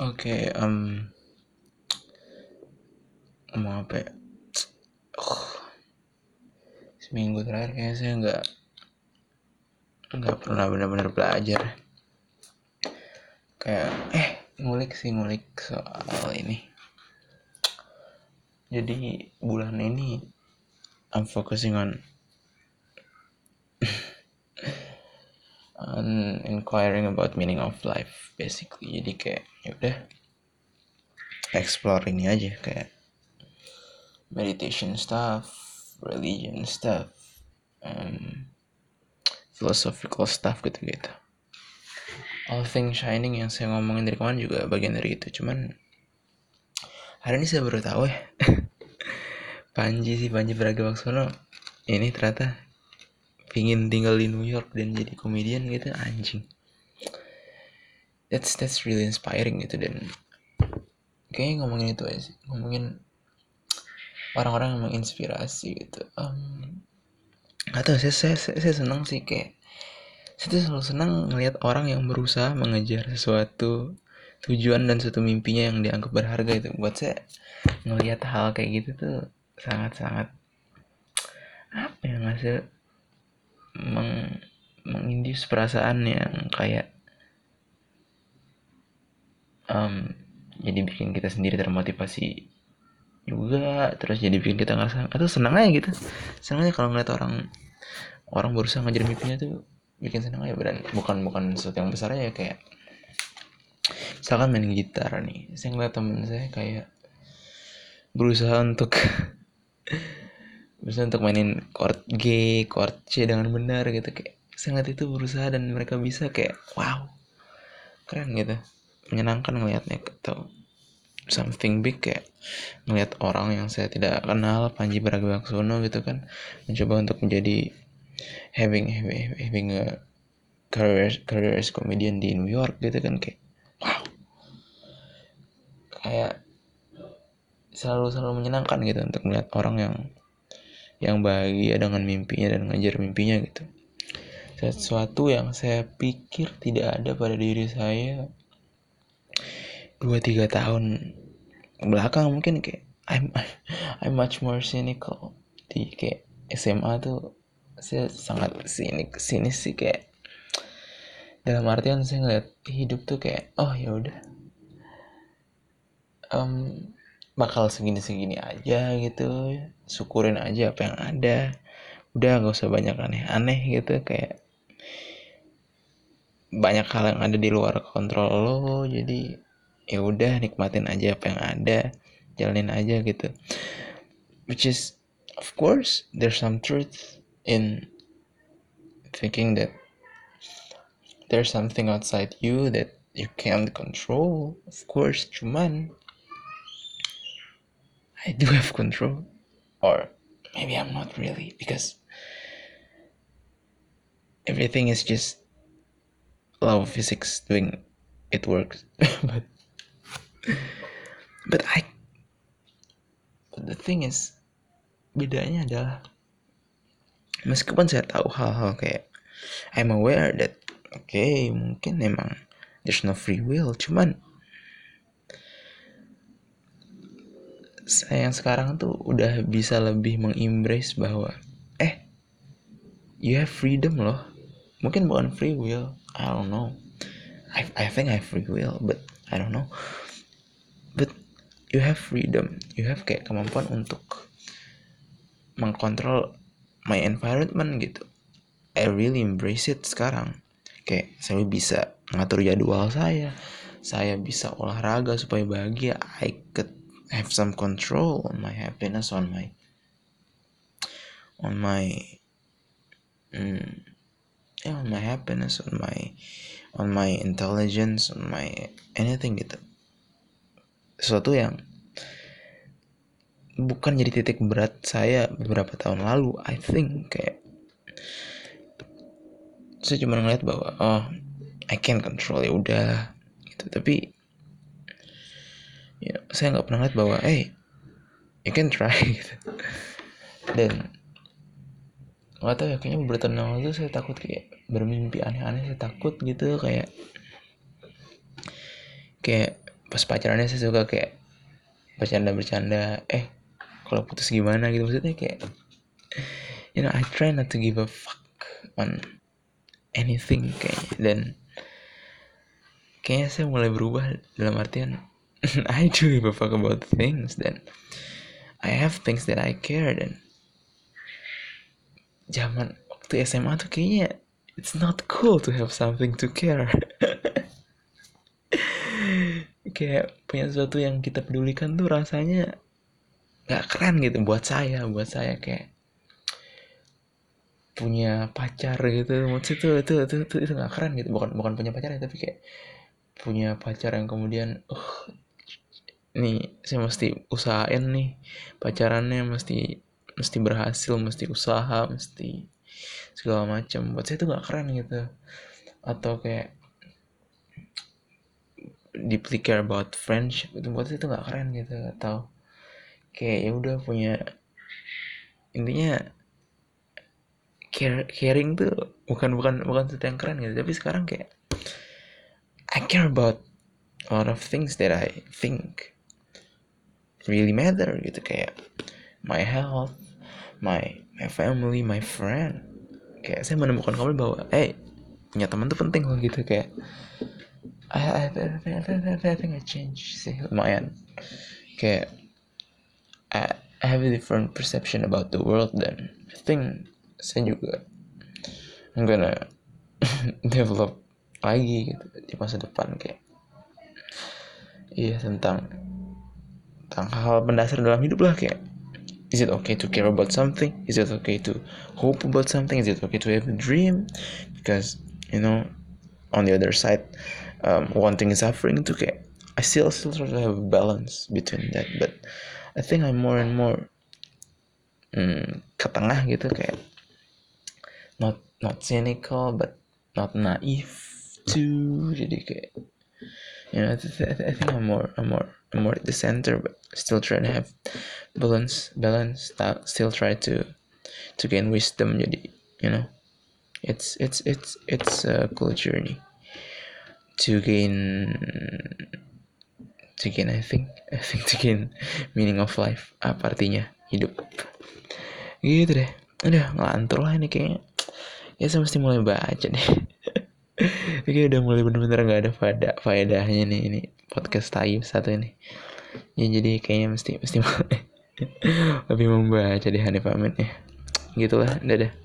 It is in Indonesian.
Oke, um, ngomong apa ya? Oh, seminggu terakhir kayaknya saya nggak nggak pernah benar-benar belajar. Kayak eh ngulik sih ngulik soal ini. Jadi bulan ini I'm focusing on on inquiring about meaning of life basically. Jadi kayak ya udah explore ini aja kayak meditation stuff, religion stuff, um, philosophical stuff gitu-gitu. All things shining yang saya ngomongin dari kemarin juga bagian dari itu. Cuman hari ini saya baru tahu ya. Panji sih Panji Pragiwaksono ini ternyata pingin tinggal di New York dan jadi komedian gitu anjing. That's that's really inspiring gitu dan kayaknya ngomongin itu aja sih. Ngomongin orang-orang yang menginspirasi gitu. Um, atau saya, saya saya saya senang sih kayak saya tuh selalu senang ngelihat orang yang berusaha mengejar sesuatu tujuan dan suatu mimpinya yang dianggap berharga itu. Buat saya ngelihat hal kayak gitu tuh sangat-sangat apa ya ngasih meng mengindus perasaan yang kayak um, jadi bikin kita sendiri termotivasi juga terus jadi bikin kita ngerasa atau senang aja gitu. Senang aja kalau ngeliat orang orang berusaha ngajar mimpinya tuh bikin senang aja. Dan bukan bukan sesuatu yang besar ya kayak misalkan main gitar nih saya ngeliat temen saya kayak berusaha untuk berusaha untuk mainin chord G, chord C dengan benar gitu. Kayak saya ngeliat itu berusaha dan mereka bisa kayak wow keren gitu. Menyenangkan ngelihatnya atau something big kayak ngelihat orang yang saya tidak kenal Panji Pragiwaksono gitu kan mencoba untuk menjadi having having, having a career career as comedian di New York gitu kan kayak wow. Kayak selalu selalu menyenangkan gitu untuk melihat orang yang yang bahagia dengan mimpinya dan ngejar mimpinya gitu. Sesuatu yang saya pikir tidak ada pada diri saya dua tiga tahun belakang mungkin kayak I'm I'm much more cynical. Di kayak SMA tuh saya sangat sinik sinis sih kayak dalam artian saya ngeliat hidup tuh kayak oh ya udah. Um, bakal segini-segini aja gitu. Syukurin aja apa yang ada. Udah gak usah banyak aneh-aneh gitu kayak banyak hal yang ada di luar kontrol lo. Jadi ya udah nikmatin aja apa yang ada jalanin aja gitu. Which is of course there's some truth in thinking that there's something outside you that you can't control of course. Cuman I do have control. Or maybe I'm not really because everything is just law of physics doing it works. But but I but the thing is bedanya adalah meskipun saya tahu hal-hal kayak I'm aware that oke okay, mungkin emang there's no free will cuman yang sekarang tuh udah bisa lebih mengembrace bahwa eh you have freedom loh. Mungkin bukan free will I don't know. I I think I have free will but I don't know. But you have freedom. You have kayak kemampuan untuk mengkontrol my environment gitu. I really embrace it sekarang. Kayak saya bisa ngatur jadwal saya. Saya bisa olahraga supaya bahagia. I could have some control on my happiness on my on my mm, yeah on my happiness on my on my intelligence on my anything gitu. Sesuatu yang bukan jadi titik berat saya beberapa tahun lalu I think kayak saya cuma ngeliat bahwa oh I can control ya udah gitu. Tapi ya saya nggak pernah ngeliat bahwa hey you can try gitu. Dan nggak tahu ya kayaknya beberapa tahun saya takut kayak bermimpi aneh-aneh saya takut gitu kayak kayak pas pacarannya saya suka kayak bercanda-bercanda eh kalau putus gimana? gitu. Maksudnya kayak you know I try not to give a fuck on anything kayaknya dan kayaknya saya mulai berubah dalam artian I do give a fuck about things dan I have things that I care dan zaman waktu SMA tuh kayaknya it's not cool to have something to care. Kayak punya sesuatu yang kita pedulikan tuh rasanya nggak keren gitu buat saya buat saya kayak punya pacar gitu. Maksud itu itu itu itu itu nggak keren gitu. Bukan bukan punya pacar ya tapi kayak punya pacar yang kemudian uh nih saya mesti usahain nih pacarannya mesti mesti berhasil mesti usaha mesti segala macam buat saya itu nggak keren gitu. Atau kayak deeply care about friendship itu buat saya itu nggak keren gitu. Atau kayak ya udah punya intinya care, caring tuh bukan bukan bukan sesuatu yang keren gitu. Tapi sekarang kayak I care about a lot of things that I think really matter gitu kayak my health my my family my friend. Kayak saya menemukan kamu bahwa eh hey, punya teman tuh penting loh gitu kayak I, I, I, I, I, think I change sih lumayan. Kayak I, I have a different perception about the world dan I think saya juga I'm gonna develop lagi gitu di masa depan kayak iya tentang tentang hal mendasar dalam hidup lah kayak is it okay to care about something? Is it okay to hope about something? Is it okay to have a dream? Because you know on the other side um, wanting and suffering itu kayak I still still try to have a balance between that but I think I'm more and more hmm, ke tengah gitu kayak not not cynical but not naive too. Jadi kayak you know I, I, I think I'm more I'm more I'm more at the center but still try to have balance balance still try to to gain wisdom jadi you know. It's it's it's it's a cool journey to gain to gain I think I think to gain meaning of life apa artinya hidup. Gitu deh. Udah ngelantur lah ini kayaknya. Ya saya mesti mulai baca deh Oke udah mulai bener-bener gak ada pada faedahnya nih ini podcast tayu satu ini. Ya jadi kayaknya mesti mesti lebih membaca deh Hanif Amin ya. Gitulah dadah